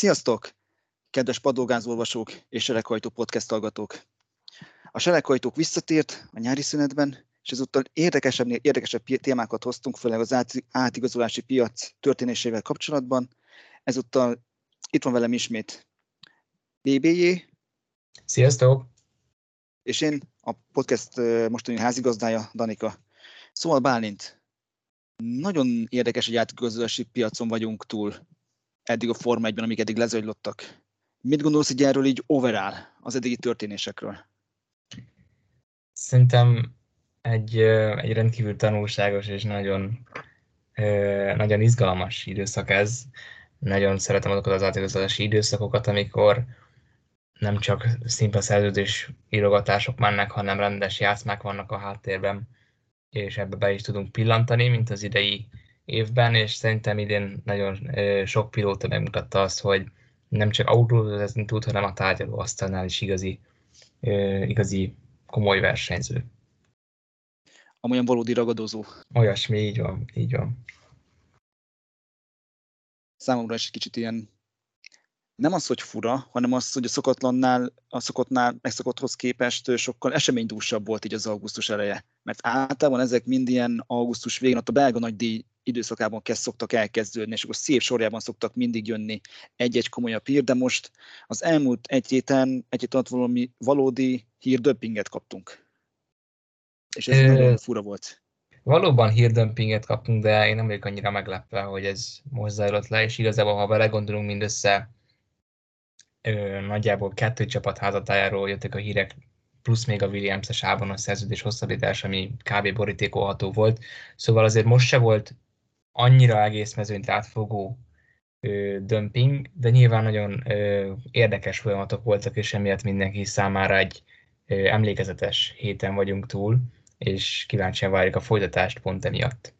Sziasztok! Kedves padlógázolvasók és sereghajtó podcast hallgatók! A sereghajtók visszatért a nyári szünetben, és ezúttal érdekesebbnél érdekesebb témákat hoztunk, főleg az átigazolási piac történésével kapcsolatban. Ezúttal itt van velem ismét BBJ. Sziasztok! És én, a podcast mostani házigazdája, Danika. Szóval Bálint, nagyon érdekes, hogy átigazolási piacon vagyunk túl eddig a Forma 1-ben, amik eddig lezajlottak. Mit gondolsz így erről így overall, az eddigi történésekről? Szerintem egy, egy rendkívül tanulságos és nagyon, nagyon izgalmas időszak ez. Nagyon szeretem azokat az átigazolási időszakokat, amikor nem csak szimpla szerződés írogatások mennek, hanem rendes játszmák vannak a háttérben, és ebbe be is tudunk pillantani, mint az idei évben, és szerintem idén nagyon sok pilóta megmutatta azt, hogy nem csak autóvezetni tud, hanem a tárgyaló asztalnál is igazi, igazi komoly versenyző. Amolyan valódi ragadozó. Olyasmi, így van, így van. Számomra is egy kicsit ilyen nem az, hogy fura, hanem az, hogy a szokatlannál, a szokottnál, megszokotthoz képest sokkal eseménydúsabb volt így az augusztus eleje. Mert általában ezek mind ilyen augusztus végén, ott a belga nagy díj időszakában kezd szoktak elkezdődni, és akkor szép sorjában szoktak mindig jönni egy-egy komolyabb hír, de most az elmúlt egy héten, egy hét alatt valami valódi hírdöppinget kaptunk. És ez e, nagyon fura volt. Valóban hírdömpinget kaptunk, de én nem vagyok annyira meglepve, hogy ez most zajlott le, és igazából, ha belegondolunk mindössze, ö, nagyjából kettő csapat házatájáról jöttek a hírek, plusz még a Williams-es a szerződés hosszabbítás, ami kb. borítékolható volt. Szóval azért most se volt annyira egész mezőnyt átfogó ö, dömping, de nyilván nagyon ö, érdekes folyamatok voltak, és emiatt mindenki számára egy ö, emlékezetes héten vagyunk túl, és kíváncsian várjuk a folytatást pont emiatt.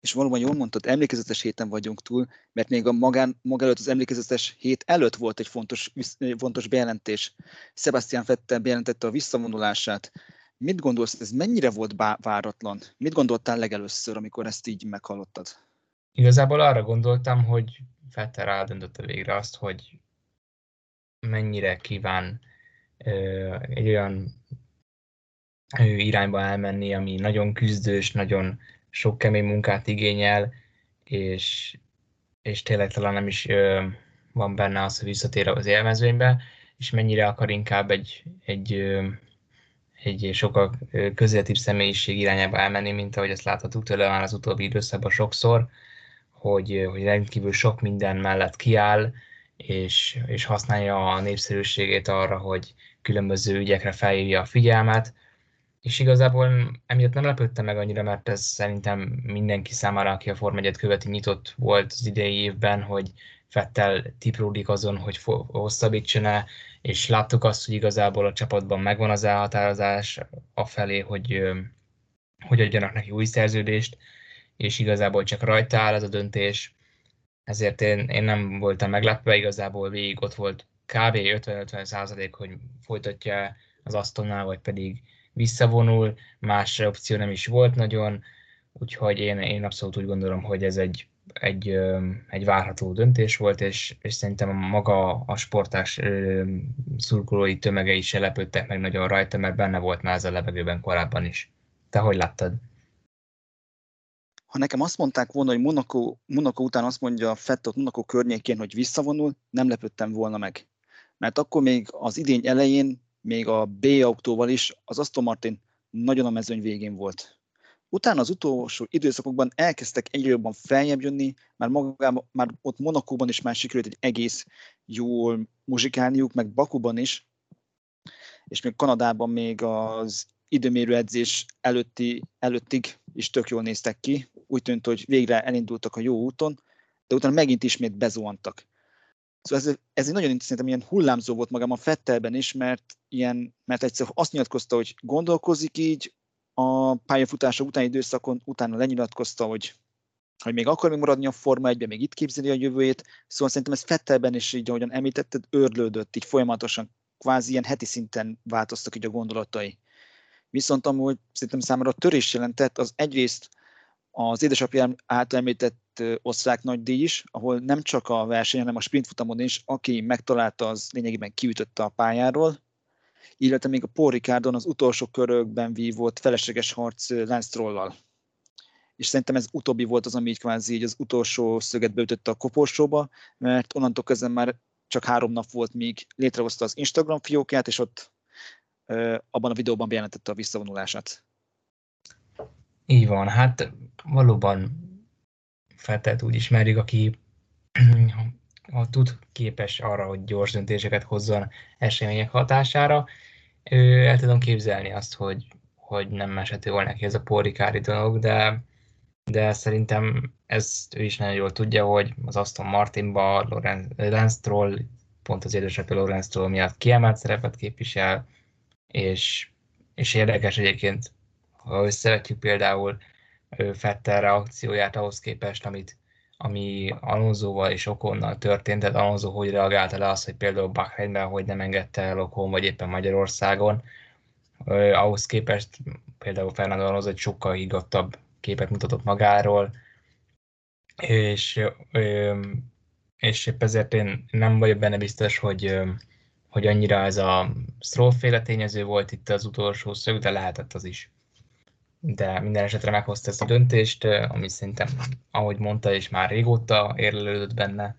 És valóban jól mondtad, emlékezetes héten vagyunk túl, mert még a magán, maga előtt az emlékezetes hét előtt volt egy fontos, fontos bejelentés. Sebastian Vettel bejelentette a visszavonulását. Mit gondolsz, ez mennyire volt bá- váratlan? Mit gondoltál legelőször, amikor ezt így meghallottad? Igazából arra gondoltam, hogy Fetter rádöntötte végre azt, hogy mennyire kíván ö, egy olyan ö, irányba elmenni, ami nagyon küzdős, nagyon sok kemény munkát igényel, és, és tényleg talán nem is ö, van benne az, hogy visszatér az élmezőnybe, és mennyire akar inkább egy, egy, ö, egy sokkal közéletibb személyiség irányába elmenni, mint ahogy ezt láthatjuk tőle már az utóbbi időszakban sokszor, hogy, hogy rendkívül sok minden mellett kiáll, és, és használja a népszerűségét arra, hogy különböző ügyekre felhívja a figyelmet, és igazából emiatt nem lepődtem meg annyira, mert ez szerintem mindenki számára, aki a Form 1 követi, nyitott volt az idei évben, hogy Fettel tipródik azon, hogy hosszabbítson-e, és láttuk azt, hogy igazából a csapatban megvan az elhatározás afelé, hogy, hogy adjanak neki új szerződést, és igazából csak rajta áll ez a döntés, ezért én, én nem voltam meglepve, igazából végig ott volt kb. 50-50 százalék, hogy folytatja az Astonnál, vagy pedig visszavonul, más opció nem is volt nagyon, úgyhogy én, én abszolút úgy gondolom, hogy ez egy, egy, egy várható döntés volt, és, és szerintem maga a sportás szurkolói tömegei se lepődtek meg nagyon rajta, mert benne volt már ez a levegőben korábban is. Te hogy láttad? Ha nekem azt mondták volna, hogy Monaco, Monaco után azt mondja Fettot Monaco környékén, hogy visszavonul, nem lepődtem volna meg. Mert akkor még az idény elején még a B autóval is az Aston Martin nagyon a mezőny végén volt. Utána az utolsó időszakokban elkezdtek egyre jobban feljebb jönni, már, magában, már ott Monakóban is már sikerült egy egész jól muzsikálniuk, meg Bakuban is, és még Kanadában még az időmérő edzés előtti, előttig is tök jól néztek ki. Úgy tűnt, hogy végre elindultak a jó úton, de utána megint ismét bezuhantak. Szóval ez, ez egy nagyon szerintem ilyen hullámzó volt magam a Fettelben is, mert, ilyen, mert egyszer azt nyilatkozta, hogy gondolkozik így a pályafutása utáni időszakon, utána lenyilatkozta, hogy, hogy még akar még maradni a Forma 1 még itt képzeli a jövőjét. Szóval szerintem ez Fettelben is így, ahogyan említetted, őrlődött, így folyamatosan, kvázi ilyen heti szinten változtak így a gondolatai. Viszont amúgy szerintem számára a törés jelentett, az egyrészt az édesapja által említett osztrák nagydíj is, ahol nem csak a verseny, hanem a sprintfutamon is, aki megtalálta, az lényegében kiütötte a pályáról, illetve még a Paul Ricardon az utolsó körökben vívott felesleges harc Lance Strollal. És szerintem ez utóbbi volt az, ami így kvázi így az utolsó szöget beütötte a koporsóba, mert onnantól kezdve már csak három nap volt, míg létrehozta az Instagram fiókját, és ott abban a videóban bejelentette a visszavonulását. Így van, hát valóban feltelt úgy ismerjük, aki ha tud képes arra, hogy gyors döntéseket hozzon események hatására, ő el tudom képzelni azt, hogy, hogy nem eshető volna neki ez a porrikári dolog, de, de szerintem ezt ő is nagyon jól tudja, hogy az Aston Martinba Lorenz Stroll, pont az édesapja Lorenz Stroll miatt kiemelt szerepet képvisel, és, és érdekes egyébként, ha összevetjük például Fettel reakcióját ahhoz képest, amit, ami Alonsoval és Okonnal történt, tehát Alonso hogy reagálta le azt, hogy például Bahreinben hogy nem engedte el Okon, vagy éppen Magyarországon, ahhoz képest például Fernando Alonso egy sokkal higgadtabb képet mutatott magáról, és, és épp ezért én nem vagyok benne biztos, hogy, hogy annyira ez a Stroll tényező volt itt az utolsó szög, de lehetett az is de minden esetre meghozta ezt a döntést, ami szerintem, ahogy mondta, és már régóta érlelődött benne,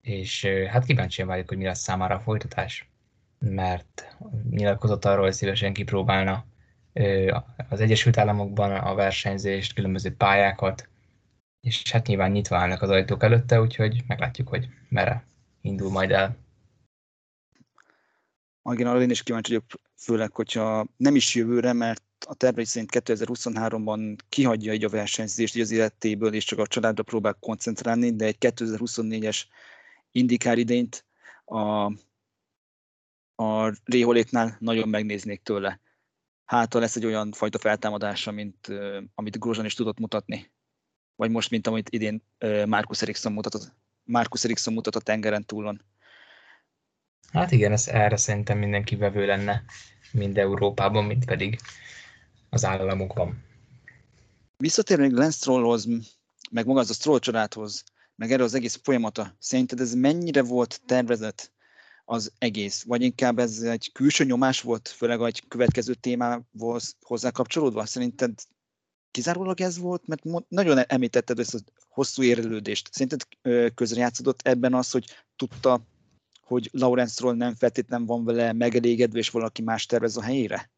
és hát kíváncsian várjuk, hogy mi lesz számára a folytatás, mert nyilatkozott arról, hogy szívesen kipróbálna az Egyesült Államokban a versenyzést, különböző pályákat, és hát nyilván nyitva állnak az ajtók előtte, úgyhogy meglátjuk, hogy merre indul majd el. Igen, arra én is kíváncsi vagyok, főleg, hogyha nem is jövőre, mert a tervei szerint 2023-ban kihagyja egy a versenyzést az életéből, és csak a családra próbál koncentrálni, de egy 2024-es indikár idényt a, a Réholéknál nagyon megnéznék tőle. Hát, lesz egy olyan fajta feltámadása, mint amit Grozan is tudott mutatni. Vagy most, mint amit idén Marcus Ericsson mutatott, Marcus Ericsson mutat a tengeren túlon. Hát igen, ez erre szerintem mindenki vevő lenne, mind Európában, mind pedig az államokban. Visszatérnék Lance Strollhoz, meg maga az a Stroll családhoz, meg erre az egész folyamata, szerinted ez mennyire volt tervezett az egész? Vagy inkább ez egy külső nyomás volt, főleg egy következő témához hozzá kapcsolódva? Szerinted kizárólag ez volt? Mert nagyon említetted ezt a hosszú érlődést. Szerinted közrejátszódott ebben az, hogy tudta, hogy Lawrence nem feltétlenül van vele megelégedve, és valaki más tervez a helyére?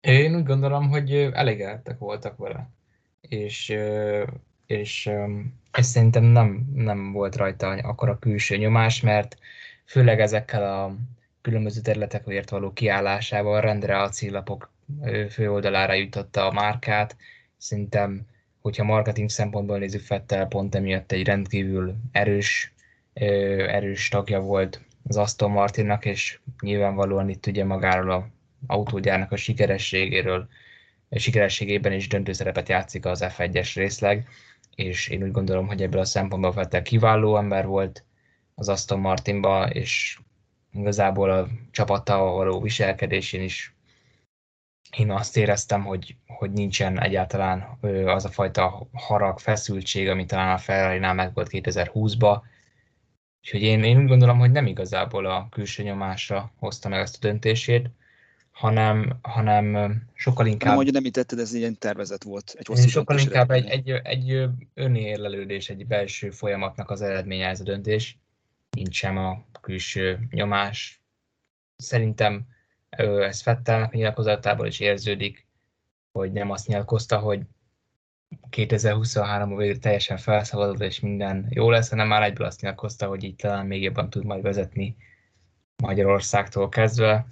Én úgy gondolom, hogy elégedettek voltak vele. És, és és szerintem nem, nem volt rajta akkor a külső nyomás, mert főleg ezekkel a különböző területekért való kiállásával rendre a célapok főoldalára jutotta a márkát. Szerintem, hogyha marketing szempontból nézzük, Fettel pont emiatt egy rendkívül erős, erős tagja volt az Aston Martinnak, és nyilvánvalóan itt ugye magáról a autógyárnak a sikerességéről, sikerességében is döntő szerepet játszik az F1-es részleg, és én úgy gondolom, hogy ebből a szempontból Vettel kiváló ember volt az Aston Martinba, és igazából a csapattal való viselkedésén is én azt éreztem, hogy, hogy nincsen egyáltalán az a fajta harag, feszültség, ami talán a Ferrari-nál meg volt 2020-ba. Úgyhogy én, én úgy gondolom, hogy nem igazából a külső nyomásra hozta meg ezt a döntését, hanem, hanem sokkal inkább... Nem, hogy nem tetted, ez ilyen tervezet volt. Egy hosszú sokkal inkább egy, egy, egy önérlelődés, egy belső folyamatnak az eredménye ez a döntés. Nincs sem a külső nyomás. Szerintem ez Fettelnek nyilatkozatából is érződik, hogy nem azt nyilatkozta, hogy 2023-ban végül teljesen felszabadult, és minden jó lesz, hanem már egyből azt nyilatkozta, hogy így talán még jobban tud majd vezetni Magyarországtól kezdve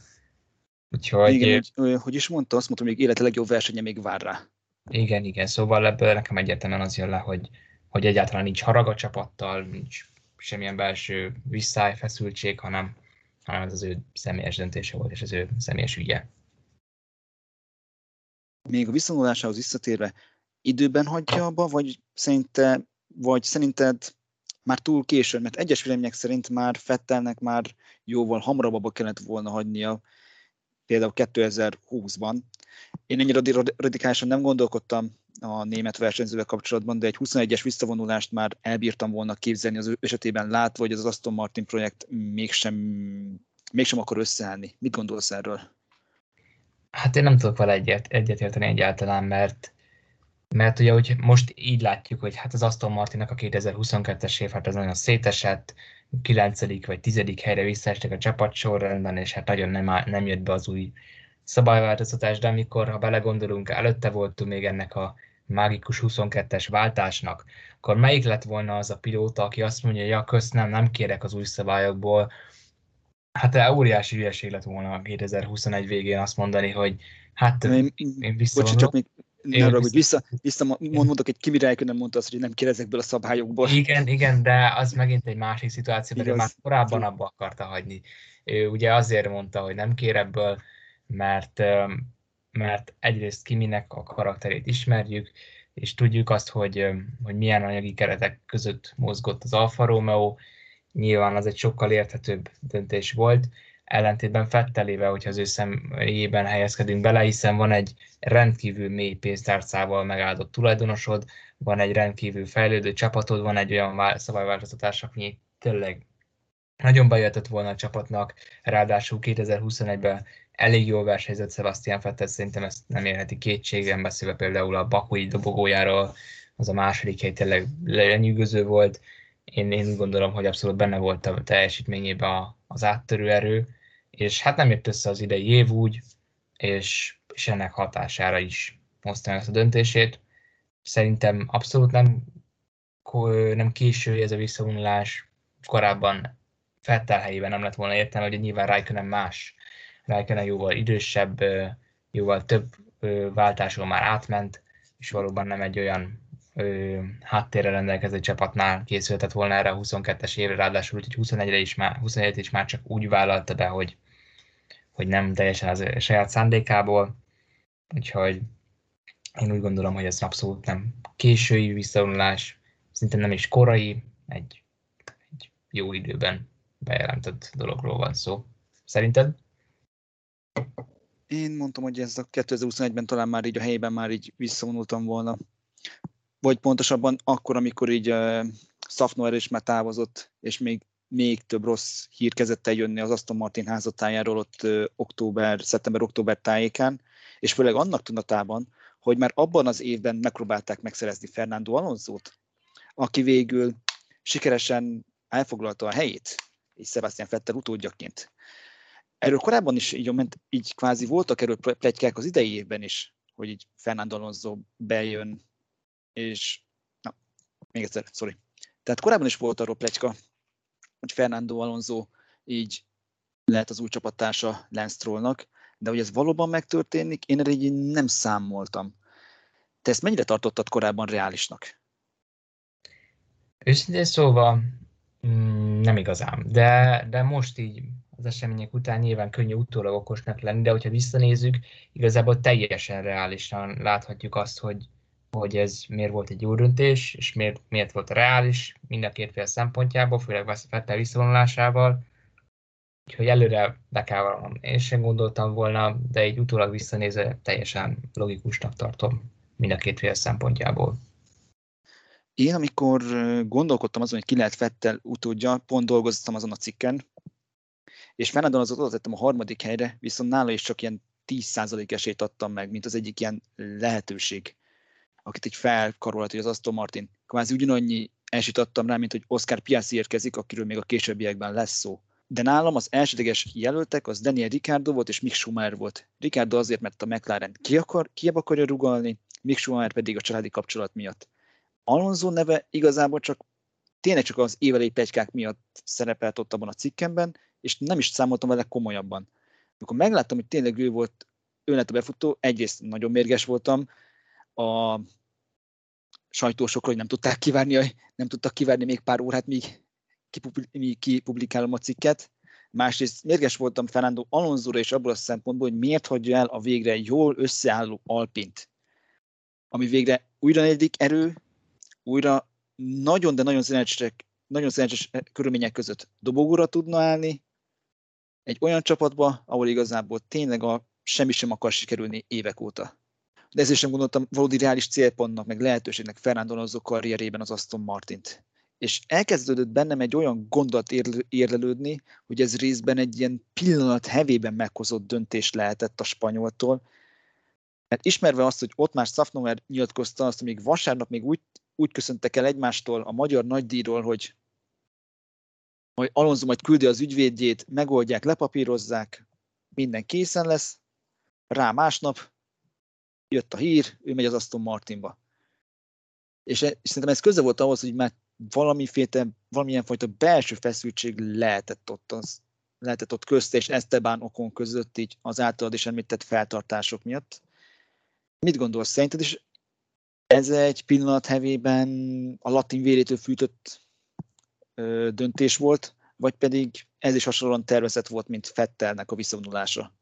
Úgyhogy... Igen, hogy, hogy is mondta, azt mondta, hogy még élete legjobb versenye még vár rá. Igen, igen, szóval ebből nekem egyértelműen az jön le, hogy, hogy egyáltalán nincs harag a csapattal, nincs semmilyen belső visszájfeszültség, hanem, hanem ez az ő személyes döntése volt, és az ő személyes ügye. Még a visszavonulásához visszatérve, időben hagyja abba, vagy, szerinte, vagy szerinted már túl későn, mert egyes vélemények szerint már Fettelnek már jóval hamarabb abba kellett volna hagynia, például 2020-ban. Én ennyire radikálisan nem gondolkodtam, a német versenyzővel kapcsolatban, de egy 21-es visszavonulást már elbírtam volna képzelni az ő esetében látva, hogy az Aston Martin projekt mégsem, mégsem akar összeállni. Mit gondolsz erről? Hát én nem tudok vele egyet, egyetérteni egyáltalán, mert mert ugye hogy most így látjuk, hogy hát az Aston Martinnak a 2022-es év, hát ez nagyon szétesett, 9. vagy 10. helyre visszaestek a csapat sorrendben, és hát nagyon nem, nem jött be az új szabályváltoztatás, de amikor, ha belegondolunk, előtte voltunk még ennek a mágikus 22-es váltásnak, akkor melyik lett volna az a pilóta, aki azt mondja, hogy ja, kösz, nem, nem kérek az új szabályokból, Hát óriási hülyeség lett volna 2021 végén azt mondani, hogy hát én, én visszavonulok. csak még nem hogy vissza, vissza mondok, egy Kimi Räikkönen mondta azt, hogy nem kér ezekből a szabályokból. Igen, igen, de az megint egy másik szituáció, mert már korábban abba akarta hagyni. Ő ugye azért mondta, hogy nem kér ebből, mert, mert egyrészt Kiminek a karakterét ismerjük, és tudjuk azt, hogy, hogy milyen anyagi keretek között mozgott az Alfa Romeo, nyilván az egy sokkal érthetőbb döntés volt, ellentétben Fettelével, hogyha az ő személyében helyezkedünk bele, hiszen van egy rendkívül mély pénztárcával megáldott tulajdonosod, van egy rendkívül fejlődő csapatod, van egy olyan szabályváltoztatás, ami tényleg nagyon bejöhetett volna a csapatnak, ráadásul 2021-ben elég jól versenyzett Sebastian Vettel, szerintem ezt nem érheti kétségem, beszélve például a Bakui dobogójáról, az a második hely tényleg lenyűgöző volt. Én, én gondolom, hogy abszolút benne volt a teljesítményében az áttörő erő, és hát nem jött össze az idei év úgy, és, és ennek hatására is hozta ezt a döntését. Szerintem abszolút nem, nem késő ez a visszavonulás, korábban Fettel helyében nem lett volna értelme, hogy nyilván Raikkonen más. Raikkonen jóval idősebb, jóval több váltáson már átment, és valóban nem egy olyan ö, háttérre rendelkező csapatnál készültett volna erre a 22-es évre, ráadásul úgyhogy 21-re is már, 21 is már csak úgy vállalta be, hogy, hogy nem teljesen az saját szándékából, úgyhogy én úgy gondolom, hogy ez abszolút nem késői visszavonulás, szinte nem is korai, egy, egy jó időben bejelentett dologról van szó. Szerinted? Én mondtam, hogy ez a 2021-ben talán már így a helyben már így visszavonultam volna. Vagy pontosabban akkor, amikor így uh, Szafnoer is már távozott, és még még több rossz hír kezdett el jönni az Aston Martin házatájáról ott október, szeptember-október tájékán, és főleg annak tudatában, hogy már abban az évben megpróbálták megszerezni Fernando Alonso-t, aki végül sikeresen elfoglalta a helyét, és Sebastian Vettel utódjaként. Erről korábban is így, ment, így kvázi voltak erről plegykák az idei évben is, hogy így Fernando Alonso bejön, és na, még egyszer, sorry. Tehát korábban is volt arról plegyka, hogy Fernando Alonso így lehet az új csapattársa Lance Strollnak, de hogy ez valóban megtörténik, én erre így nem számoltam. Te ezt mennyire tartottad korábban reálisnak? Őszintén szóval nem igazán, de, de most így az események után nyilván könnyű utólag okosnak lenni, de hogyha visszanézzük, igazából teljesen reálisan láthatjuk azt, hogy hogy ez miért volt egy jó döntés, és miért, miért volt reális mind a két fél szempontjából, főleg Vettel visszavonulásával. Úgyhogy előre be kell vallanom. Én sem gondoltam volna, de egy utólag visszanézve teljesen logikusnak tartom mind a két fél szempontjából. Én, amikor gondolkodtam azon, hogy ki lehet Fettel utódja, pont dolgoztam azon a cikken, és Fernandon az oda tettem a harmadik helyre, viszont nála is csak ilyen 10% esélyt adtam meg, mint az egyik ilyen lehetőség akit így felkarolt, hogy az Aston Martin. Kvázi ugyanannyi esélyt adtam rá, mint hogy Oscar Piastri érkezik, akiről még a későbbiekben lesz szó. De nálam az elsődleges jelöltek az Daniel Ricciardo volt és Mick Schumacher volt. Ricciardo azért, mert a McLaren ki akar, ki akarja rugalni, Mick Schumacher pedig a családi kapcsolat miatt. Alonso neve igazából csak tényleg csak az évelei pegykák miatt szerepelt ott abban a cikkemben, és nem is számoltam vele komolyabban. Amikor megláttam, hogy tényleg ő volt, ő lett a befutó, egyrészt nagyon mérges voltam, a sajtósokról, hogy nem tudták kivárni, nem tudtak kivárni még pár órát, míg, kipublikálom a cikket. Másrészt mérges voltam Fernando Alonso és abból a szempontból, hogy miért hagyja el a végre jól összeálló Alpint, ami végre újra negyedik erő, újra nagyon, de nagyon szerencsés, nagyon szerencsés körülmények között dobogóra tudna állni, egy olyan csapatba, ahol igazából tényleg a semmi sem akar sikerülni évek óta. De ezért sem gondoltam valódi reális célpontnak, meg lehetőségnek Fernando Alonso karrierében az Aston Martint. És elkezdődött bennem egy olyan gondolat érlelődni, hogy ez részben egy ilyen pillanat hevében meghozott döntés lehetett a spanyoltól, mert ismerve azt, hogy ott már Szafnover nyilatkozta azt, hogy még vasárnap még úgy, úgy köszöntek el egymástól a magyar nagydíjról, hogy majd Alonso majd küldi az ügyvédjét, megoldják, lepapírozzák, minden készen lesz, rá másnap jött a hír, ő megy az Aston Martinba. És, és szerintem ez köze volt ahhoz, hogy már valamiféle, valamilyen fajta belső feszültség lehetett ott, az, lehetett ott közt és Esteban okon között így az általad is említett feltartások miatt. Mit gondolsz szerinted, és ez egy pillanat hevében a latin vérétől fűtött ö, döntés volt, vagy pedig ez is hasonlóan tervezett volt, mint Fettelnek a visszavonulása?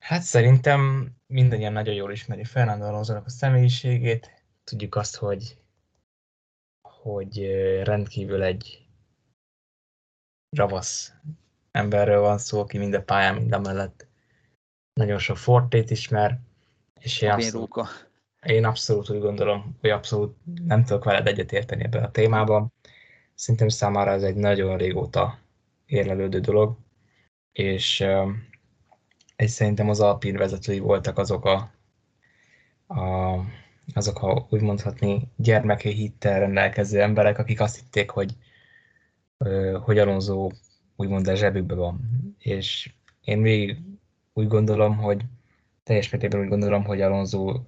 Hát szerintem mindannyian nagyon jól ismeri Fernando alonso a személyiségét. Tudjuk azt, hogy, hogy rendkívül egy ravasz emberről van szó, aki mind a pályán, mind a mellett nagyon sok fortét ismer, és én abszolút, én abszolút úgy gondolom, hogy abszolút nem tudok veled egyetérteni ebben a témában. Szerintem számára ez egy nagyon régóta érlelődő dolog, és, és szerintem az Alpin vezetői voltak azok a, a azok, ha úgy mondhatni, gyermeki hittel rendelkező emberek, akik azt hitték, hogy, hogy Alonso úgymond a zsebükbe van. És én még úgy gondolom, hogy teljes mértékben úgy gondolom, hogy Alonso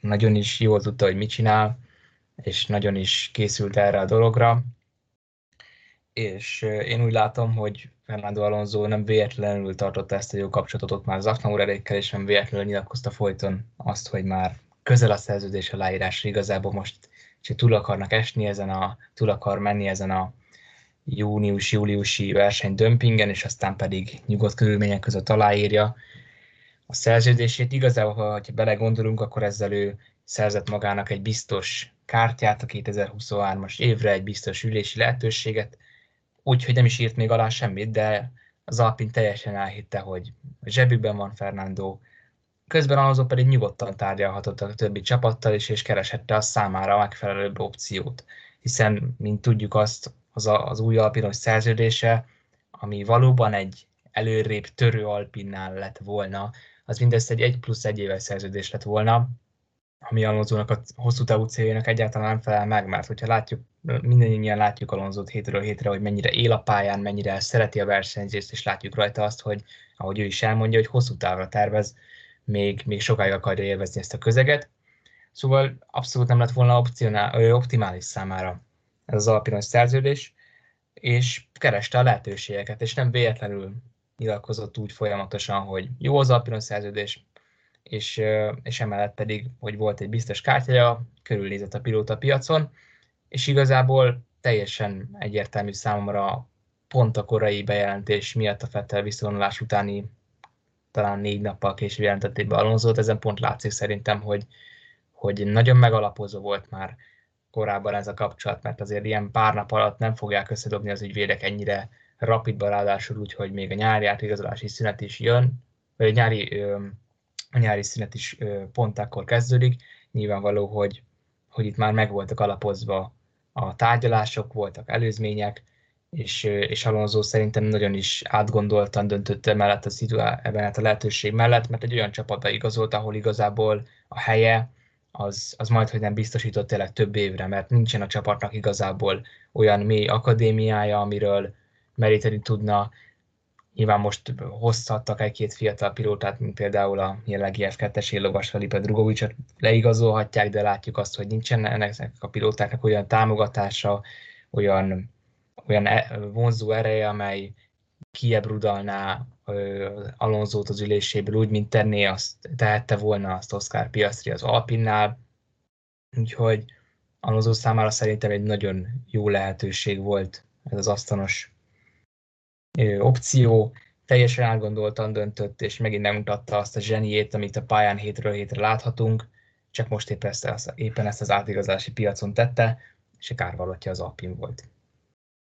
nagyon is jól tudta, hogy mit csinál, és nagyon is készült erre a dologra. És én úgy látom, hogy Fernando Alonso nem véletlenül tartotta ezt a jó kapcsolatot ott már Zafnaur erékkel, és nem véletlenül nyilatkozta folyton azt, hogy már közel a szerződés aláírásra igazából most csak túl akarnak esni ezen a, túl akar menni ezen a június-júliusi verseny dömpingen, és aztán pedig nyugodt körülmények között aláírja a szerződését. Igazából, ha belegondolunk, akkor ezzel ő szerzett magának egy biztos kártyát a 2023-as évre, egy biztos ülési lehetőséget, úgyhogy nem is írt még alá semmit, de az Alpin teljesen elhitte, hogy zsebükben van Fernando, közben Alonso pedig nyugodtan tárgyalhatott a többi csapattal is, és kereshette a számára a megfelelőbb opciót. Hiszen, mint tudjuk azt, az, a, az új alpinos szerződése, ami valóban egy előrébb törő alpinnál lett volna, az mindössze egy 1 plusz 1 éves szerződés lett volna, ami Alonzónak a hosszú távú céljának egyáltalán nem felel meg, mert hogyha látjuk, mindannyian látjuk Alonzót hétről hétre, hogy mennyire él a pályán, mennyire szereti a versenyzést, és látjuk rajta azt, hogy ahogy ő is elmondja, hogy hosszú távra tervez, még, még sokáig akarja élvezni ezt a közeget. Szóval abszolút nem lett volna opcionál, optimális számára ez az alpinos szerződés, és kereste a lehetőségeket, és nem véletlenül nyilatkozott úgy folyamatosan, hogy jó az alpinos szerződés, és, és emellett pedig, hogy volt egy biztos kártyája, körülnézett a pilóta piacon, és igazából teljesen egyértelmű számomra pont a korai bejelentés miatt a Fettel visszavonulás utáni talán négy nappal később jelentették be Alonzót, ezen pont látszik szerintem, hogy, hogy nagyon megalapozó volt már korábban ez a kapcsolat, mert azért ilyen pár nap alatt nem fogják összedobni az ügyvédek ennyire rapidban, ráadásul úgy, hogy még a nyári átigazolási szünet is jön, vagy a nyári, a nyári szünet is pont akkor kezdődik. Nyilvánvaló, hogy, hogy itt már meg voltak alapozva a tárgyalások, voltak előzmények, és, és Alonso szerintem nagyon is átgondoltan döntött emellett a szituá- ebben a lehetőség mellett, mert egy olyan csapatba igazolt, ahol igazából a helye az, az majd, hogy nem biztosított tényleg több évre, mert nincsen a csapatnak igazából olyan mély akadémiája, amiről meríteni tudna. Nyilván most hoztattak egy-két fiatal pilótát, mint például a jelenlegi F2-es éllovas Felipe Drugovicsot leigazolhatják, de látjuk azt, hogy nincsen ennek a pilótáknak olyan támogatása, olyan olyan e, vonzó ereje, amely kiebrudalná Alonzót az üléséből úgy, mint tenné azt, tehette volna azt Oscar Piastri az Alpinnál. Úgyhogy Alonso számára szerintem egy nagyon jó lehetőség volt ez az asztanos opció. Teljesen átgondoltan döntött, és megint nem mutatta azt a zseniét, amit a pályán hétről hétre láthatunk, csak most éppen ezt, éppen ezt az átigazási piacon tette, és a kárvalotja az Alpin volt.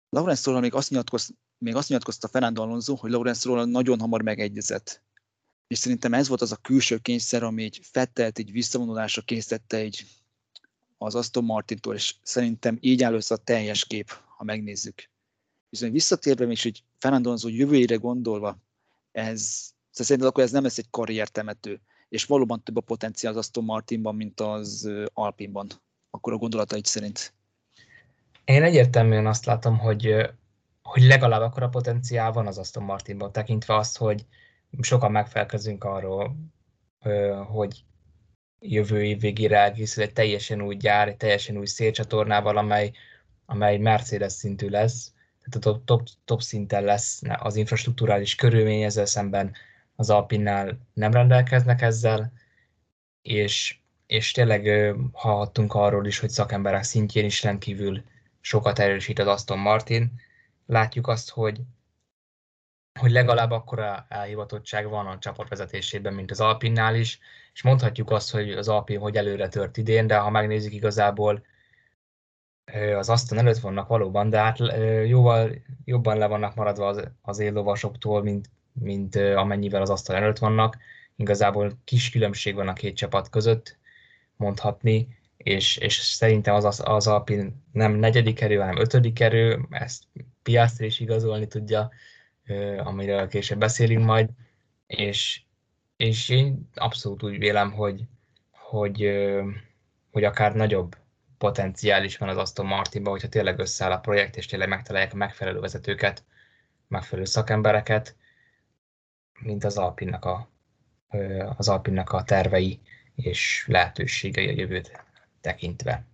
Lawrence-ról még azt, nyilatkoz, még azt nyilatkozta Fernando Alonso, hogy Lawrence-ról nagyon hamar megegyezett. és szerintem ez volt az a külső kényszer, ami egy Fettelt így visszavonulásra készítette egy az Aston Martintól, és szerintem így áll össze a teljes kép, ha megnézzük. Viszont visszatérve még egy Fernando Alonso jövőjére gondolva, ez, szerintem akkor ez nem lesz egy karriertemető, és valóban több a potenciál az Aston Martinban, mint az Alpinban, akkor a gondolataid szerint. Én egyértelműen azt látom, hogy, hogy legalább akkor a potenciál van az Aston Martinban, tekintve azt, hogy sokan megfelkezünk arról, hogy jövő év végére elkészül egy teljesen új gyár, egy teljesen új szélcsatornával, amely, amely Mercedes szintű lesz, tehát a top, top, top szinten lesz az infrastruktúrális körülmény, ezzel szemben az Alpinnál nem rendelkeznek ezzel, és, és tényleg hallhattunk arról is, hogy szakemberek szintjén is rendkívül sokat erősít az Aston Martin. Látjuk azt, hogy hogy legalább akkora elhivatottság van a csapat vezetésében, mint az Alpinnál is, és mondhatjuk azt, hogy az Alpin hogy előre tört idén, de ha megnézzük igazából, az Aston előtt vannak valóban, de hát jóval jobban le vannak maradva az, az éllovasoktól, mint, mint amennyivel az Aston előtt vannak. Igazából kis különbség van a két csapat között, mondhatni, és, és szerintem az, az Alpin nem negyedik erő, hanem ötödik erő, ezt Piastri is igazolni tudja, amiről később beszélünk majd, és, és én abszolút úgy vélem, hogy, hogy, hogy akár nagyobb potenciál is van az Aston Martinban, hogyha tényleg összeáll a projekt, és tényleg megtalálják a megfelelő vezetőket, megfelelő szakembereket, mint az Alpinnak a, az Alpinnak a tervei és lehetőségei a jövőt tekintve.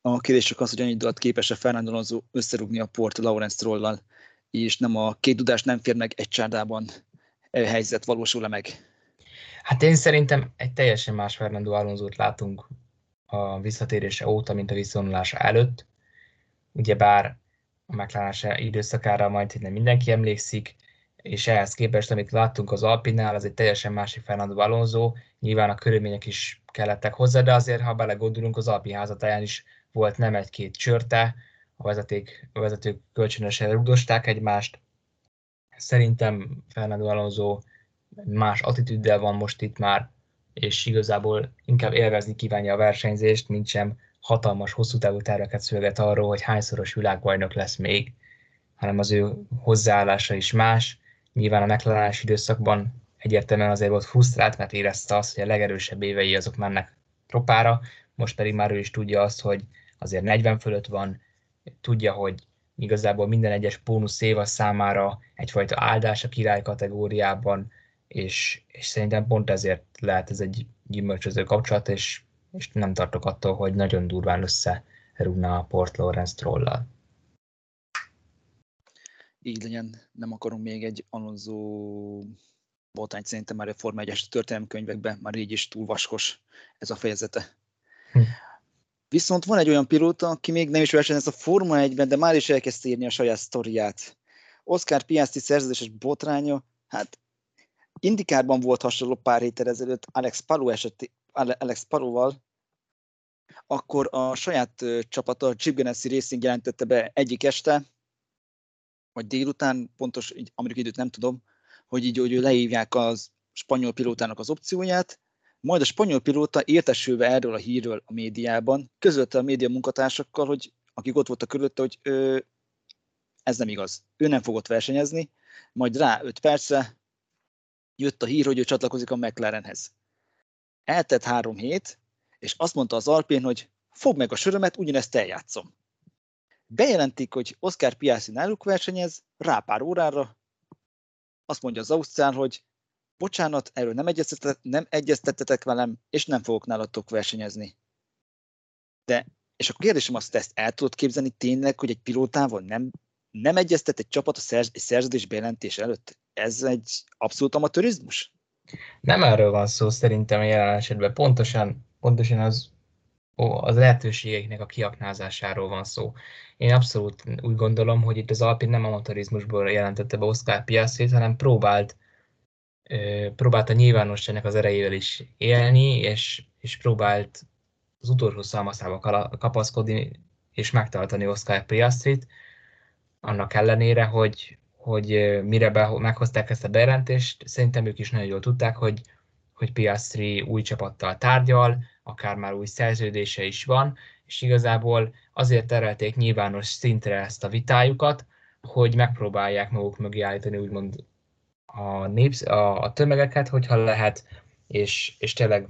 A kérdés csak az, hogy annyit alatt képes-e Fernando Alonso összerúgni a port Lawrence Strollal, és nem a két tudás nem fér meg egy csárdában helyzet valósul-e meg? Hát én szerintem egy teljesen más Fernando alonso látunk a visszatérése óta, mint a visszavonulása előtt. Ugyebár a McLaren időszakára majd nem mindenki emlékszik, és ehhez képest, amit láttunk az Alpinál, az egy teljesen másik Fernando Alonso, nyilván a körülmények is kellettek hozzá, de azért, ha belegondolunk, az Alpin házatáján is volt nem egy-két csörte, a, vezeték, a vezetők kölcsönösen rugdosták egymást. Szerintem Fernando Alonso más attitűddel van most itt már, és igazából inkább élvezni kívánja a versenyzést, mint sem hatalmas, hosszú távú terveket szöveget arról, hogy hányszoros világbajnok lesz még, hanem az ő hozzáállása is más. Nyilván a mclaren időszakban egyértelműen azért volt frusztrált, mert érezte azt, hogy a legerősebb évei azok mennek tropára, most pedig már ő is tudja azt, hogy azért 40 fölött van, tudja, hogy igazából minden egyes bónusz év számára egyfajta áldás a király kategóriában, és, és szerintem pont ezért lehet ez egy gyümölcsöző kapcsolat, és, és nem tartok attól, hogy nagyon durván összerúgna a Port Lawrence trollal. Így legyen, nem akarunk még egy Alonso botányt szerintem már a Forma 1-es történelemkönyvekben, már így is túl vaskos ez a fejezete. Hm. Viszont van egy olyan pilóta, aki még nem is versenyez a Forma 1-ben, de már is elkezdte írni a saját sztoriát. Oscar Piastri szerződéses botránya, hát Indikárban volt hasonló pár héttel ezelőtt Alex Palou eseti, Alex Palóval, akkor a saját csapata, Chip Ganassi Racing jelentette be egyik este, vagy délután, pontos amerikai időt nem tudom, hogy így hogy leívják az spanyol pilótának az opcióját, majd a spanyol pilóta értesülve erről a hírről a médiában, közölte a média munkatársakkal, hogy akik ott voltak körülötte, hogy ö, ez nem igaz. Ő nem fogott versenyezni, majd rá 5 percre jött a hír, hogy ő csatlakozik a McLarenhez. Eltett három hét, és azt mondta az Alpén, hogy fog meg a sörömet, ugyanezt eljátszom. Bejelentik, hogy Oscar Piastri náluk versenyez, rá pár órára, azt mondja az Ausztrál, hogy bocsánat, erről nem, nem egyeztettetek velem, és nem fogok nálatok versenyezni. De, és a kérdésem azt, ezt el tudod képzelni tényleg, hogy egy pilótával nem, nem egyeztet egy csapat a szerz, egy szerződés bejelentés előtt? Ez egy abszolút amatőrizmus? Nem erről van szó szerintem a jelen esetben. Pontosan, pontosan az, az lehetőségeknek a kiaknázásáról van szó. Én abszolút úgy gondolom, hogy itt az Alpin nem amatőrizmusból jelentette be Oscar Piastri, hanem próbált próbált a nyilvánosságnak az erejével is élni, és, és próbált az utolsó szalmaszába kapaszkodni, és megtartani Oscar Piastrit, annak ellenére, hogy, hogy mire be, meghozták ezt a bejelentést, szerintem ők is nagyon jól tudták, hogy, hogy Piastri új csapattal tárgyal, akár már új szerződése is van, és igazából azért terelték nyilvános szintre ezt a vitájukat, hogy megpróbálják maguk mögé állítani úgymond a, népsz, a, a tömegeket, hogyha lehet, és, és tényleg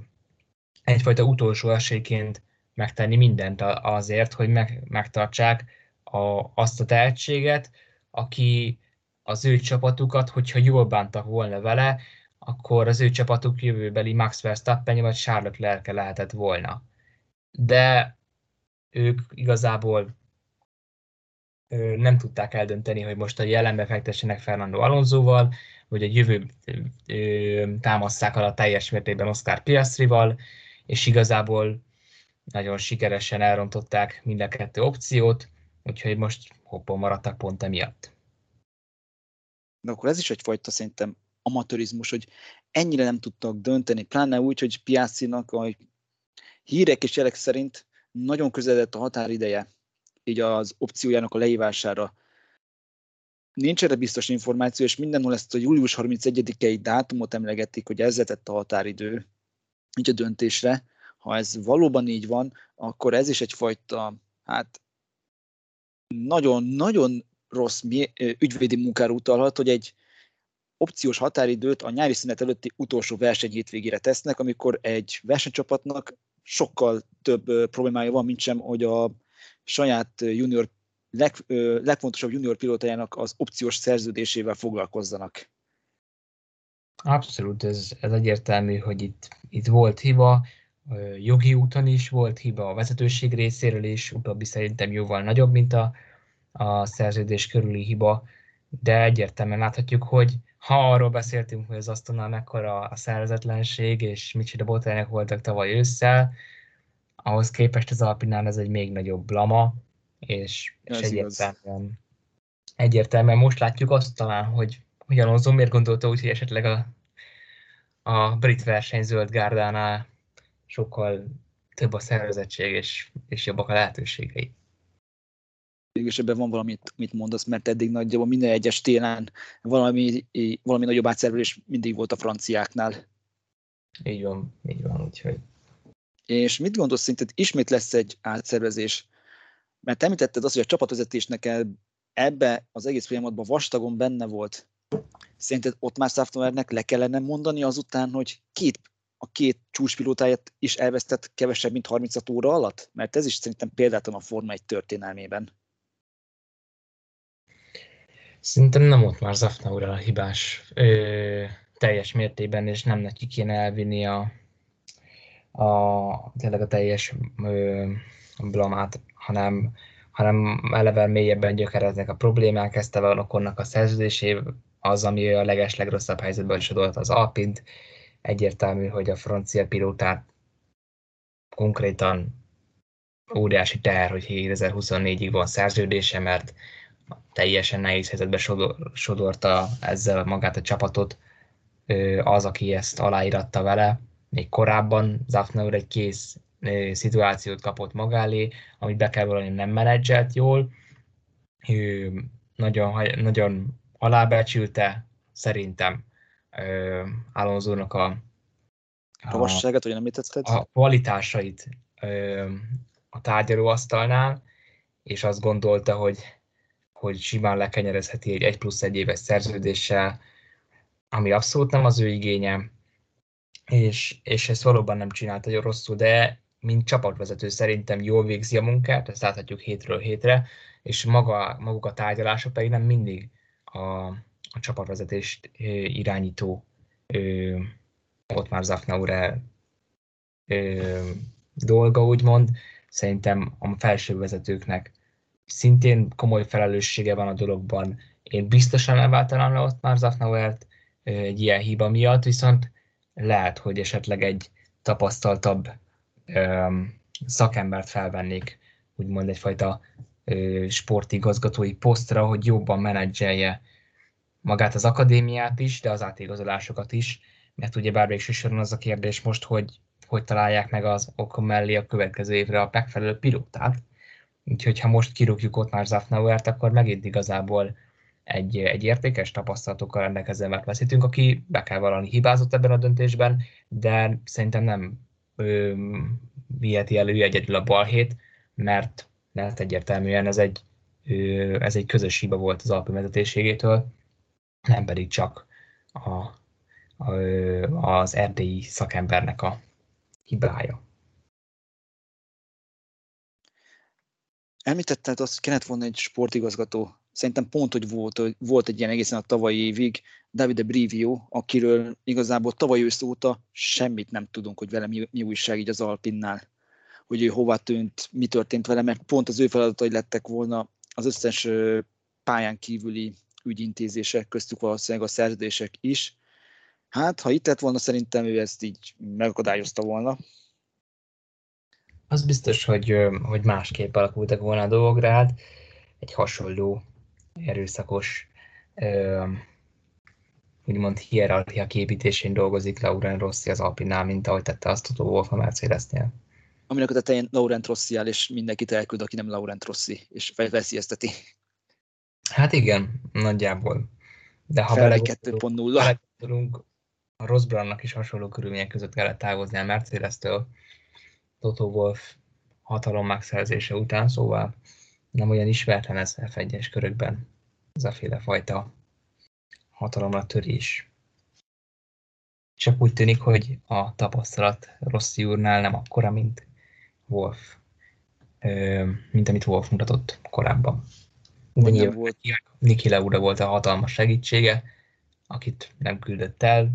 egyfajta utolsó esélyként megtenni mindent azért, hogy meg, megtartsák a, azt a tehetséget, aki az ő csapatukat, hogyha jól bántak volna vele, akkor az ő csapatuk jövőbeli Max Verstappen vagy Charlotte Leclerc lehetett volna. De ők igazából nem tudták eldönteni, hogy most a jelenbe fektessenek Fernando Alonsoval, vagy a jövő támasszák alá teljes mértékben Oscar Piastrival, és igazából nagyon sikeresen elrontották mind a kettő opciót, úgyhogy most hoppon maradtak pont emiatt. De akkor ez is egyfajta szerintem amatőrizmus, hogy ennyire nem tudtak dönteni, pláne úgy, hogy Piastrinak a hírek és jelek szerint nagyon közeledett a határideje, így az opciójának a leívására. Nincs erre biztos információ, és mindenhol ezt a július 31-i dátumot emlegetik, hogy ez lett a határidő így a döntésre. Ha ez valóban így van, akkor ez is egyfajta, hát nagyon-nagyon rossz ügyvédi munkára utalhat, hogy egy opciós határidőt a nyári szünet előtti utolsó verseny hétvégére tesznek, amikor egy versenycsapatnak sokkal több problémája van, mint sem, hogy a saját junior leg, legfontosabb junior pilótájának az opciós szerződésével foglalkozzanak. Abszolút, ez, ez egyértelmű, hogy itt, itt volt hiba, jogi úton is volt hiba a vezetőség részéről is, utóbbi szerintem jóval nagyobb, mint a, a szerződés körüli hiba, de egyértelműen láthatjuk, hogy ha arról beszéltünk, hogy az asztalnál mekkora a szervezetlenség, és micsoda botrányok voltak tavaly ősszel, ahhoz képest az Alpinál ez egy még nagyobb blama, és, és egyértelműen, egyértelműen most látjuk azt talán, hogy, hogy Alonso miért gondolta úgy, hogy esetleg a, a brit verseny zöld gárdánál sokkal több a szervezettség, és, és jobbak a lehetőségei. És ebben van valamit, mit mondasz, mert eddig nagyjából minden egyes télen valami, valami nagyobb átszervezés mindig volt a franciáknál. Így van, így van, úgyhogy. És mit gondolsz, szerinted ismét lesz egy átszervezés? Mert említetted azt, hogy a csapatvezetésnek ebbe az egész folyamatban vastagon benne volt. Szerinted ott már Saftonernek le kellene mondani azután, hogy két, a két csúcspilótáját is elvesztett kevesebb, mint 36 óra alatt? Mert ez is szerintem példátlan a Forma 1 történelmében. Szerintem nem ott már Zafnaura a hibás ö, teljes mértében, és nem neki kéne elvinni a, a, tényleg a teljes ö, blamát, hanem, hanem eleve mélyebben gyökereznek a problémák, ezt a Okonnak a szerződésé, az, ami a leges legrosszabb helyzetben sodort az Alpint. Egyértelmű, hogy a francia pilótát konkrétan óriási teher, hogy 2024-ig van szerződése, mert teljesen nehéz helyzetbe sodor, sodorta ezzel magát a csapatot az, aki ezt aláíratta vele. Még korábban Zafneur egy kész szituációt kapott magálé, amit be kell valami nem menedzselt jól. Ő nagyon, nagyon alábecsülte szerintem Alonso-nak a, a, vagy nem a kvalitásait a tárgyalóasztalnál, és azt gondolta, hogy hogy simán lekenyerezheti egy 1 plusz egy éves szerződéssel, ami abszolút nem az ő igénye, és, és ezt valóban nem csinálta nagyon rosszul, de mint csapatvezető szerintem jól végzi a munkát, ezt láthatjuk hétről hétre, és maga, maguk a tárgyalások pedig nem mindig a, a csapatvezetést irányító ö, ott már Zafnaure dolga, úgymond. Szerintem a felső vezetőknek szintén komoly felelőssége van a dologban. Én biztosan elváltanám le ott már Zafnauert egy ilyen hiba miatt, viszont lehet, hogy esetleg egy tapasztaltabb öm, szakembert felvennék, úgymond egyfajta ö, sportigazgatói posztra, hogy jobban menedzselje magát az akadémiát is, de az átigazolásokat is, mert ugye bár végső soron az a kérdés most, hogy hogy találják meg az okon mellé a következő évre a megfelelő pilótát, Úgyhogy ha most kirúgjuk ott már Zafnauert, akkor megint igazából egy, egy értékes tapasztalatokkal rendelkező mert veszítünk, aki be kell valami hibázott ebben a döntésben, de szerintem nem ö, viheti elő egyedül a balhét, mert, mert egyértelműen ez egy, ö, ez egy közös hiba volt az Alpi vezetőségétől, nem pedig csak a, a, az erdélyi szakembernek a hibája. Említetted azt, hogy kellett volna egy sportigazgató. Szerintem pont, hogy volt, hogy volt egy ilyen egészen a tavalyi évig Davide Brivio, akiről igazából tavaly ősz óta semmit nem tudunk, hogy vele mi, mi újság így az Alpinnál. Hogy ő hova tűnt, mi történt vele, mert pont az ő feladatai lettek volna az összes pályán kívüli ügyintézések, köztük valószínűleg a szerződések is. Hát, ha itt lett volna, szerintem ő ezt így megakadályozta volna. Az biztos, hogy, hogy másképp alakultak volna a dolgok, de hát egy hasonló erőszakos úgymond hierarchia képítésén dolgozik Lauren Rossi az Alpinál, mint ahogy tette azt a Wolf a Mercedesnél. Aminek a tetején Laurent Rossi áll, és mindenkit elküld, aki nem Laurent Rossi, és veszélyezteti. Hát igen, nagyjából. De ha vele 2.0. a Ross Brownnak is hasonló körülmények között kellett távozni a Mercedes-től Toto Wolf hatalom megszerzése után, szóval nem olyan ismeretlen ez F1-es körökben ez a féle fajta hatalomra törés. Csak úgy tűnik, hogy a tapasztalat Rossi úrnál nem akkora, mint Wolf, mint amit Wolf mutatott korábban. De nyilván volt. Niki Leura volt a hatalmas segítsége, akit nem küldött el,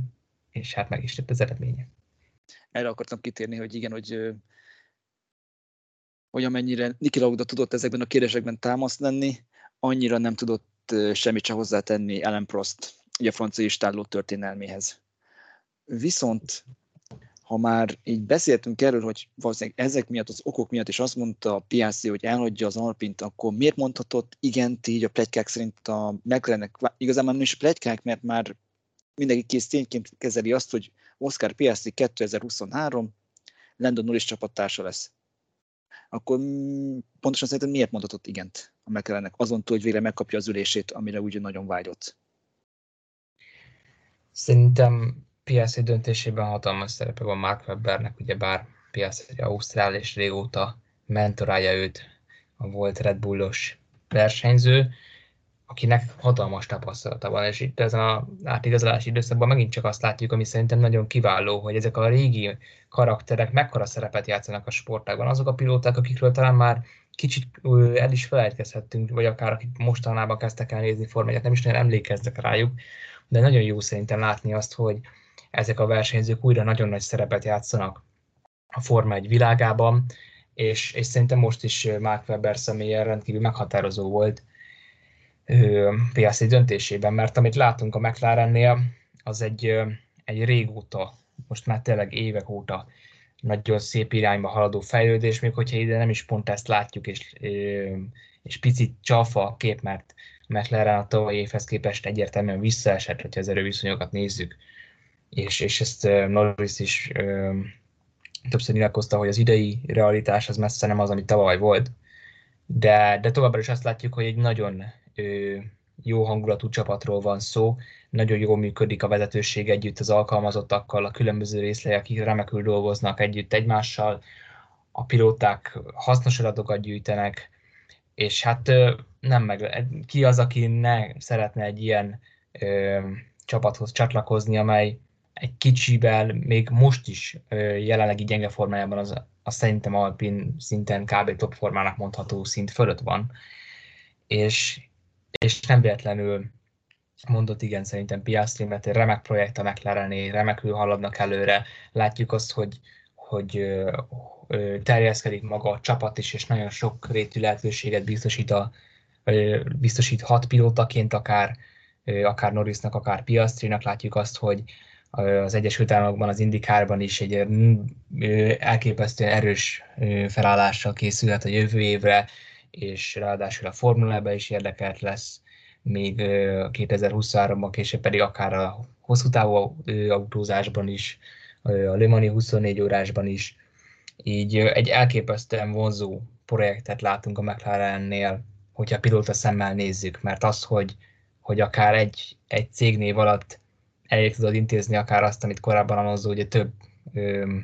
és hát meg is tett az eredménye. Erre akartam kitérni, hogy igen, hogy, hogy amennyire Niki Lauda tudott ezekben a kérdésekben támaszt lenni, annyira nem tudott semmit sem hozzátenni Ellen Prost, ugye a francia istálló történelméhez. Viszont ha már így beszéltünk erről, hogy valószínűleg ezek miatt, az okok miatt is azt mondta a Piastri, hogy elhagyja az Alpint, akkor miért mondhatott igen, így a plegykák szerint a McLarennek, igazából nem is plegykák, mert már mindenki kész tényként kezeli azt, hogy Oscar Piastri 2023 Landon Norris csapattársa lesz. Akkor pontosan szerintem miért mondhatott igent a McLarennek, azon túl, hogy végre megkapja az ülését, amire úgy nagyon vágyott? Szerintem Piastri döntésében hatalmas szerepe van Mark Webbernek, ugyebár Piastri egy Ausztrál és régóta mentorálja őt a volt Red Bullos versenyző, akinek hatalmas tapasztalata van, és itt ezen a átigazolási időszakban megint csak azt látjuk, ami szerintem nagyon kiváló, hogy ezek a régi karakterek mekkora szerepet játszanak a sportágban. Azok a pilóták, akikről talán már kicsit el is felejtkezhettünk, vagy akár akik mostanában kezdtek el nézni formáját, nem is nagyon emlékeznek rájuk, de nagyon jó szerintem látni azt, hogy ezek a versenyzők újra nagyon nagy szerepet játszanak a Forma egy világában, és, és szerintem most is Mark Webber személyen rendkívül meghatározó volt Piastri döntésében, mert amit látunk a McLarennél, az egy, egy régóta, most már tényleg évek óta nagyon szép irányba haladó fejlődés, még hogyha ide nem is pont ezt látjuk, és, és picit csalfa a kép, mert McLaren a tavalyi évhez képest egyértelműen visszaesett, hogyha az erőviszonyokat nézzük. És, és ezt Norris is többször nyilatkozta, hogy az idei realitás az messze nem az, ami tavaly volt, de, de továbbra is azt látjuk, hogy egy nagyon jó hangulatú csapatról van szó, nagyon jól működik a vezetőség együtt az alkalmazottakkal, a különböző részlegek, akik remekül dolgoznak együtt egymással, a pilóták hasznos adatokat gyűjtenek, és hát nem meg, ki az, aki ne szeretne egy ilyen ö, csapathoz csatlakozni, amely egy kicsivel még most is jelenlegi gyenge formájában az, az szerintem Alpin szinten kb. top formának mondható szint fölött van. És, és nem véletlenül mondott igen szerintem Piastri, mert egy remek projekt a McLarené, remekül haladnak előre. Látjuk azt, hogy, hogy terjeszkedik maga a csapat is, és nagyon sok rétű lehetőséget biztosít, a, biztosít hat pilótaként, akár, akár Norrisnak, akár Piastrinak. Látjuk azt, hogy az Egyesült Államokban, az Indikárban is egy elképesztően erős felállással készülhet a jövő évre, és ráadásul a Formulában is érdekelt lesz, még 2023-ban később pedig akár a hosszú távú autózásban is, a Le Mani 24 órásban is. Így egy elképesztően vonzó projektet látunk a McLarennél, hogyha pilóta szemmel nézzük, mert az, hogy hogy akár egy, egy cégnév alatt elég tudod intézni akár azt, amit korábban Alonso ugye több ö,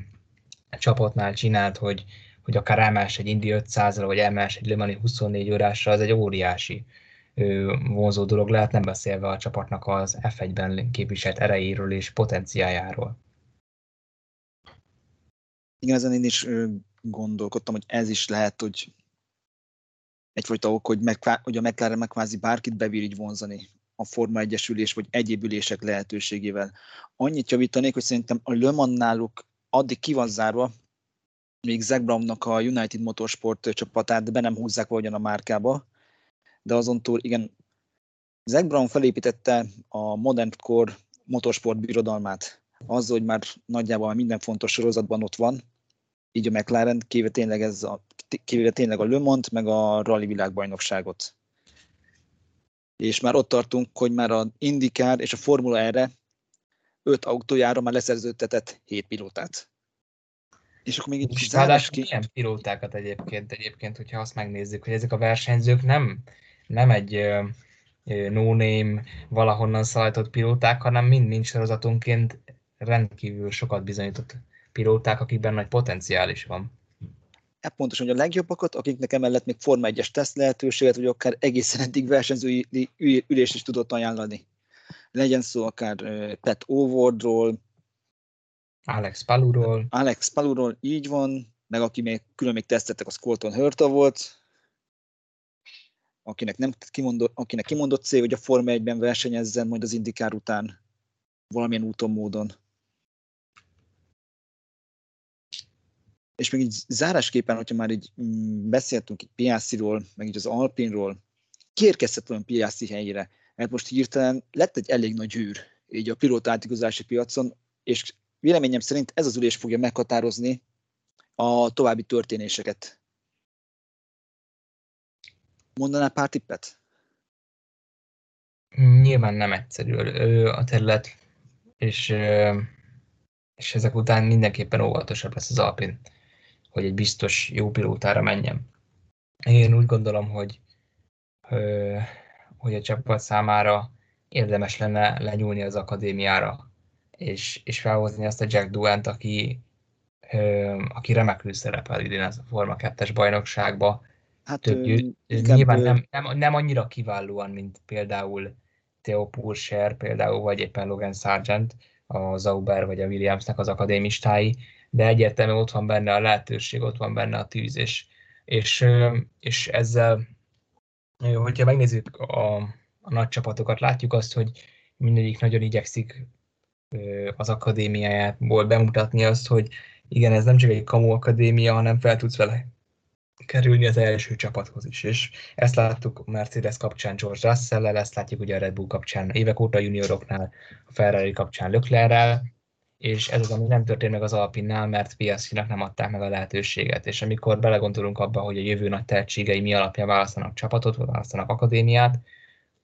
csapatnál csinált, hogy, hogy akár elmás egy Indi 500-ra, vagy elmás egy Le Mani 24 órásra, az egy óriási vonzó dolog lehet, nem beszélve a csapatnak az F1-ben képviselt erejéről és potenciájáról. Igen, ezen én is gondolkodtam, hogy ez is lehet, hogy egyfajta ok, hogy, meg, hogy a McLaren megkvázi bárkit bebír így vonzani a Forma Egyesülés vagy egyéb ülések lehetőségével. Annyit javítanék, hogy szerintem a Le Mans náluk addig ki van zárva, még Zach Brownnak a United Motorsport csapatát be nem húzzák valahogyan a márkába, de azon túl igen, Zach Brown felépítette a Modern Core motorsport birodalmát, azzal, hogy már nagyjából minden fontos sorozatban ott van, így a McLaren, kivéve tényleg, ez a, kivéve tényleg a Le Mans, meg a rally világbajnokságot. És már ott tartunk, hogy már a IndyCar és a Formula erre öt autójára már leszerződtetett hét pilótát. És akkor még egy kis zárás ki... Milyen pilótákat egyébként, egyébként, hogyha azt megnézzük, hogy ezek a versenyzők nem, nem egy uh, no-name valahonnan szállított pilóták, hanem mind-mind sorozatunként rendkívül sokat bizonyított pilóták, akikben nagy potenciál is van. Hát pontosan, hogy a legjobbakat, akiknek emellett még Forma 1-es teszt lehetőséget, vagy akár egészen eddig versenyzői ülés is tudott ajánlani. Legyen szó akár Pat Overról, Alex Paluról. Alex Paluról, így van, meg aki még külön még tesztettek, az Colton Hurta volt, akinek, nem kimondott, akinek kimondott cél, hogy a Forma 1-ben versenyezzen majd az indikár után valamilyen úton, módon. És még így zárásképpen, hogyha már így mm, beszéltünk így Piassiról, meg így az Alpinról, kiérkezett olyan Piassi helyére, mert most hirtelen lett egy elég nagy űr így a pilóta átigazási piacon, és véleményem szerint ez az ülés fogja meghatározni a további történéseket. Mondanál pár tippet? Nyilván nem egyszerű a terület, és, és ezek után mindenképpen óvatosabb lesz az Alpin hogy egy biztos jó pilótára menjem. Én úgy gondolom, hogy, hogy a csapat számára érdemes lenne lenyúlni az akadémiára, és, és felhozni azt a Jack Duant, aki, aki remekül szerepel idén az a Forma 2-es bajnokságba. Hát, Több, ő, nyilván nem, nem, nem, annyira kiválóan, mint például Theo Purser, például, vagy éppen Logan Sargent, a Zauber vagy a Williamsnek az akadémistái, de egyértelműen ott van benne a lehetőség, ott van benne a tűz, és, és, és ezzel, hogyha megnézzük a, a nagy csapatokat, látjuk azt, hogy mindegyik nagyon igyekszik az akadémiájából bemutatni azt, hogy igen, ez nem csak egy kamu akadémia, hanem fel tudsz vele kerülni az első csapathoz is. És ezt láttuk Mercedes kapcsán George russell ezt látjuk ugye a Red Bull kapcsán évek óta junioroknál, a Ferrari kapcsán Leclerrel, és ez az, ami nem történt meg az Alpinnál, mert piac nem adták meg a lehetőséget. És amikor belegondolunk abba, hogy a jövő nagy tehetségei mi alapján választanak csapatot, vagy választanak akadémiát,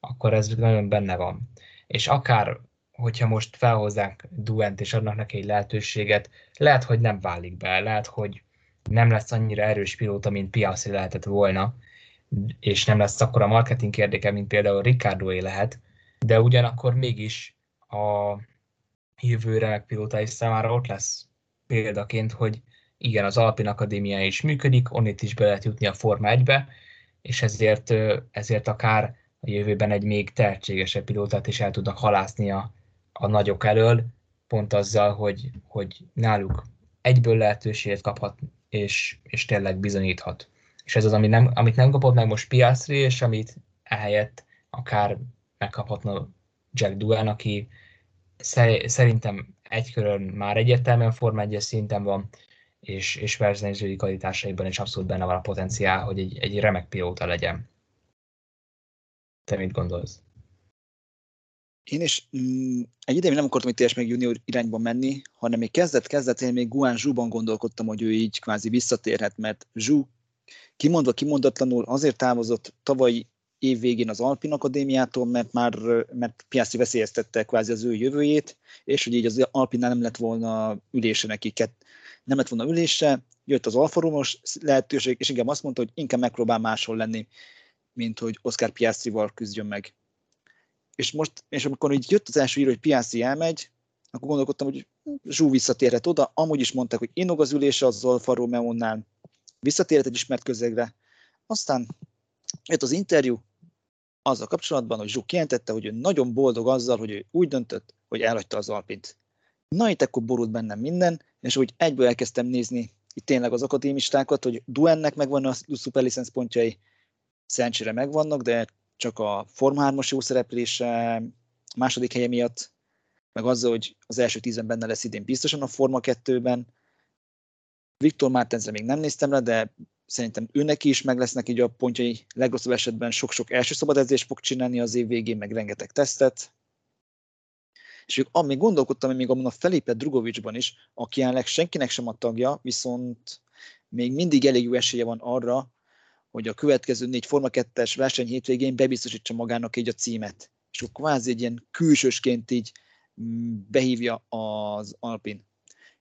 akkor ez nagyon benne van. És akár, hogyha most felhozzák Duent és adnak neki egy lehetőséget, lehet, hogy nem válik be, lehet, hogy nem lesz annyira erős pilóta, mint Piastri lehetett volna, és nem lesz akkor a marketing érdeke, mint például Ricardoé lehet, de ugyanakkor mégis a jövőre pilótái számára ott lesz példaként, hogy igen, az Alpin Akadémia is működik, onnét is be lehet jutni a Forma 1-be, és ezért, ezért akár a jövőben egy még tehetségesebb pilótát is el tudnak halászni a, a nagyok elől, pont azzal, hogy, hogy náluk egyből lehetőséget kaphat, és, és tényleg bizonyíthat. És ez az, amit nem, amit nem kapott meg most Piastri, és amit ehelyett akár megkaphatna Jack Duan, aki szerintem egy körön már egyértelműen Forma 1 szinten van, és, és versenyzői kvalitásaiban is abszolút benne van a potenciál, hogy egy, egy remek pilóta legyen. Te mit gondolsz? Én is mm, egy ideig nem akartam itt még junior irányba menni, hanem még kezdet-kezdetén még Guan Zsuban gondolkodtam, hogy ő így kvázi visszatérhet, mert Zsú kimondva kimondatlanul azért távozott tavalyi év végén az Alpin Akadémiától, mert már mert Piastri veszélyeztette kvázi az ő jövőjét, és hogy így az Alpinnál nem lett volna ülése neki, nem lett volna ülése, jött az Alfa Romos lehetőség, és inkább azt mondta, hogy inkább megpróbál máshol lenni, mint hogy Oscar Piastrival küzdjön meg. És most, és amikor így jött az első író, hogy Piászi elmegy, akkor gondolkodtam, hogy Zsú visszatérhet oda, amúgy is mondták, hogy inog az ülése az Alfa Romeo-nál, visszatérhet egy ismert közegre. Aztán jött az interjú, azzal kapcsolatban, hogy Zsú kijelentette, hogy ő nagyon boldog azzal, hogy ő úgy döntött, hogy elhagyta az Alpint. Na itt akkor borult bennem minden, és úgy egyből elkezdtem nézni itt tényleg az akadémistákat, hogy Duennek megvan a szuperlicenc pontjai, szerencsére megvannak, de csak a Forma 3 jó szereplése második helye miatt, meg azzal, hogy az első tízen benne lesz idén biztosan a Forma 2-ben. Viktor Mártenzre még nem néztem le, de szerintem őnek is meg lesznek így a pontjai. Legrosszabb esetben sok-sok első szabadedzést fog csinálni az év végén, meg rengeteg tesztet. És még gondolkodtam, hogy még abban a Felipe Drugovicsban is, aki jelenleg senkinek sem a tagja, viszont még mindig elég jó esélye van arra, hogy a következő négy Forma 2-es verseny hétvégén bebiztosítsa magának így a címet. És akkor kvázi egy ilyen külsősként így mm, behívja az Alpin.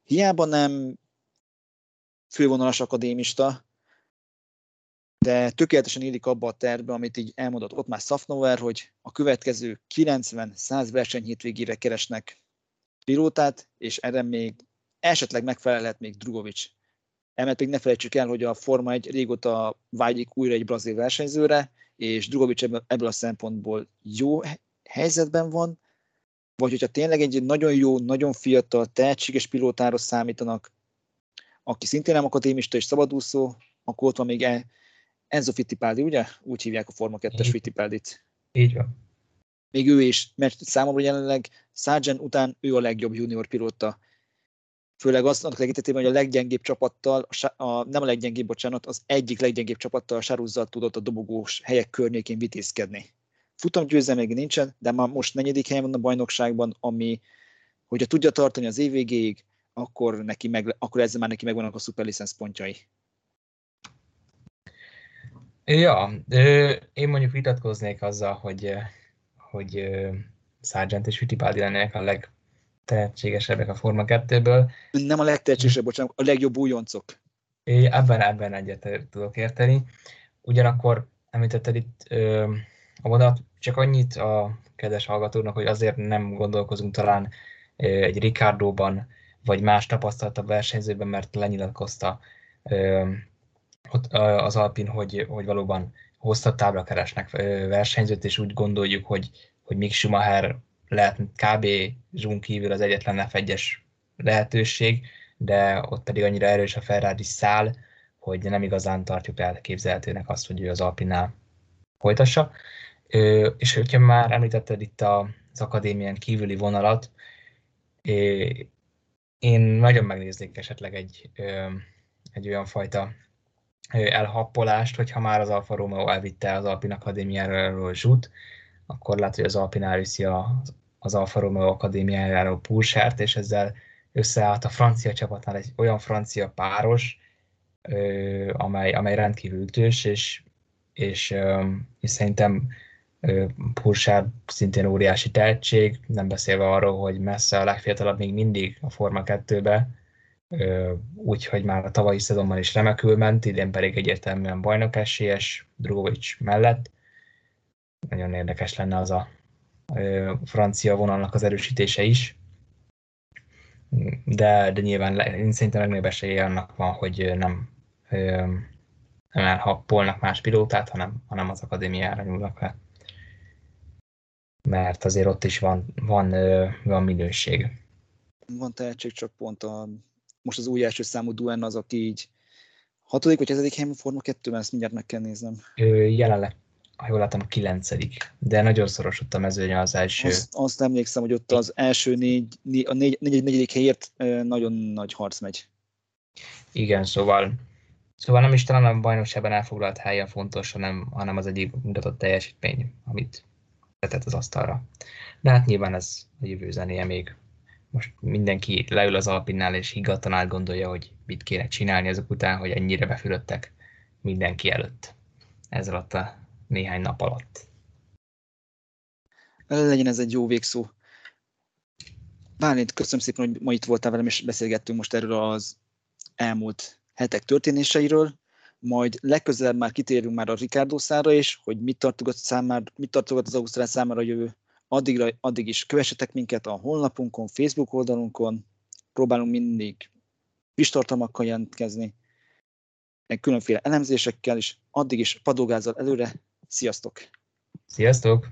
Hiába nem fővonalas akadémista, de tökéletesen illik abba a tervbe, amit így elmondott ott már Safnover, hogy a következő 90-100 verseny hétvégére keresnek pilótát, és erre még esetleg megfelelhet még Drugovics. Emellett pedig ne felejtsük el, hogy a Forma 1 régóta vágyik újra egy brazil versenyzőre, és Drugovics ebből, ebből a szempontból jó helyzetben van, vagy hogyha tényleg egy nagyon jó, nagyon fiatal, tehetséges pilótára számítanak, aki szintén nem akadémista és szabadúszó, akkor ott van még Enzo Fittipaldi, ugye? Úgy hívják a Forma 2-es Fittipaldit. Így van. Még ő is, mert számomra jelenleg Sargent után ő a legjobb junior pilóta. Főleg azt annak tekintetében, hogy a leggyengébb csapattal, a, a, nem a leggyengébb, bocsánat, az egyik leggyengébb csapattal a Saruzzal tudott a dobogós helyek környékén vitézkedni. Futam még nincsen, de már most negyedik helyen van a bajnokságban, ami, hogyha tudja tartani az év akkor, neki meg, akkor ezzel már neki megvannak a szuperlicensz pontjai. Ja, én mondjuk vitatkoznék azzal, hogy, hogy Sargent és Fittipaldi lennének a legtehetségesebbek a Forma 2-ből. Nem a legtehetségesebb, bocsánat, a legjobb újoncok. É, ebben, ebben egyet tudok érteni. Ugyanakkor említetted itt ö, a mondat, csak annyit a kedves hallgatónak, hogy azért nem gondolkozunk talán ö, egy Ricardóban, vagy más tapasztaltabb versenyzőben, mert lenyilatkozta ö, ott az Alpin, hogy, hogy valóban hosszabb tábla keresnek versenyzőt, és úgy gondoljuk, hogy, hogy Mick Schumacher lehet kb. Zsún kívül az egyetlen f lehetőség, de ott pedig annyira erős a Ferrari szál, hogy nem igazán tartjuk elképzelhetőnek azt, hogy ő az Alpinnál folytassa. És hogyha már említetted itt az akadémián kívüli vonalat, én nagyon megnéznék esetleg egy, egy olyan fajta elhappolást, hogyha már az Alfa Romeo elvitte az Alpin Akadémiáról Zsut, akkor lehet, hogy az Alpin elviszi az Alfa Romeo Akadémiájáról Pulsárt, és ezzel összeállt a francia csapatnál egy olyan francia páros, amely, amely rendkívül ütős, és, és, és szerintem Pulsár szintén óriási tehetség, nem beszélve arról, hogy messze a legfiatalabb még mindig a Forma 2-be, úgyhogy már a tavalyi szezonban is remekül ment, idén pedig egyértelműen bajnok esélyes Drogovic mellett. Nagyon érdekes lenne az a francia vonalnak az erősítése is. De, de nyilván én szerintem legnagyobb esélye annak van, hogy nem, nem elhappolnak más pilótát, hanem, hanem az akadémiára nyúlnak le. Mert azért ott is van, van, van minőség. Van tehetség, csak pont a most az új első számú Duen az, aki így hatodik vagy hetedik helyen Forma 2-ben, ezt mindjárt meg kell néznem. Jelenleg, ha jól látom, kilencedik, de nagyon szoros ott a mezőnye az első. Azt, azt emlékszem, hogy ott az első négy, négy a négy, négy, negyedik helyért nagyon nagy harc megy. Igen, szóval Szóval nem is talán a bajnokságban elfoglalt helye fontos, hanem, hanem az egyik mutatott teljesítmény, amit vetett az asztalra. De hát nyilván ez a jövő zenéje még most mindenki leül az Alpinnál, és higgadtan átgondolja, hogy mit kéne csinálni azok után, hogy ennyire befülöttek mindenki előtt. Ez alatt a néhány nap alatt. Legyen ez egy jó végszó. Bálint, köszönöm szépen, hogy ma itt voltál velem, és beszélgettünk most erről az elmúlt hetek történéseiről. Majd legközelebb már kitérünk már a Ricardo szára is, hogy mit tartogat, számára, mit tartogat az Ausztrál számára a jövő Addigra, addig is kövessetek minket a honlapunkon, Facebook oldalunkon, próbálunk mindig friss tartalmakkal jelentkezni, különféle elemzésekkel is, addig is padógázzal előre, sziasztok! Sziasztok!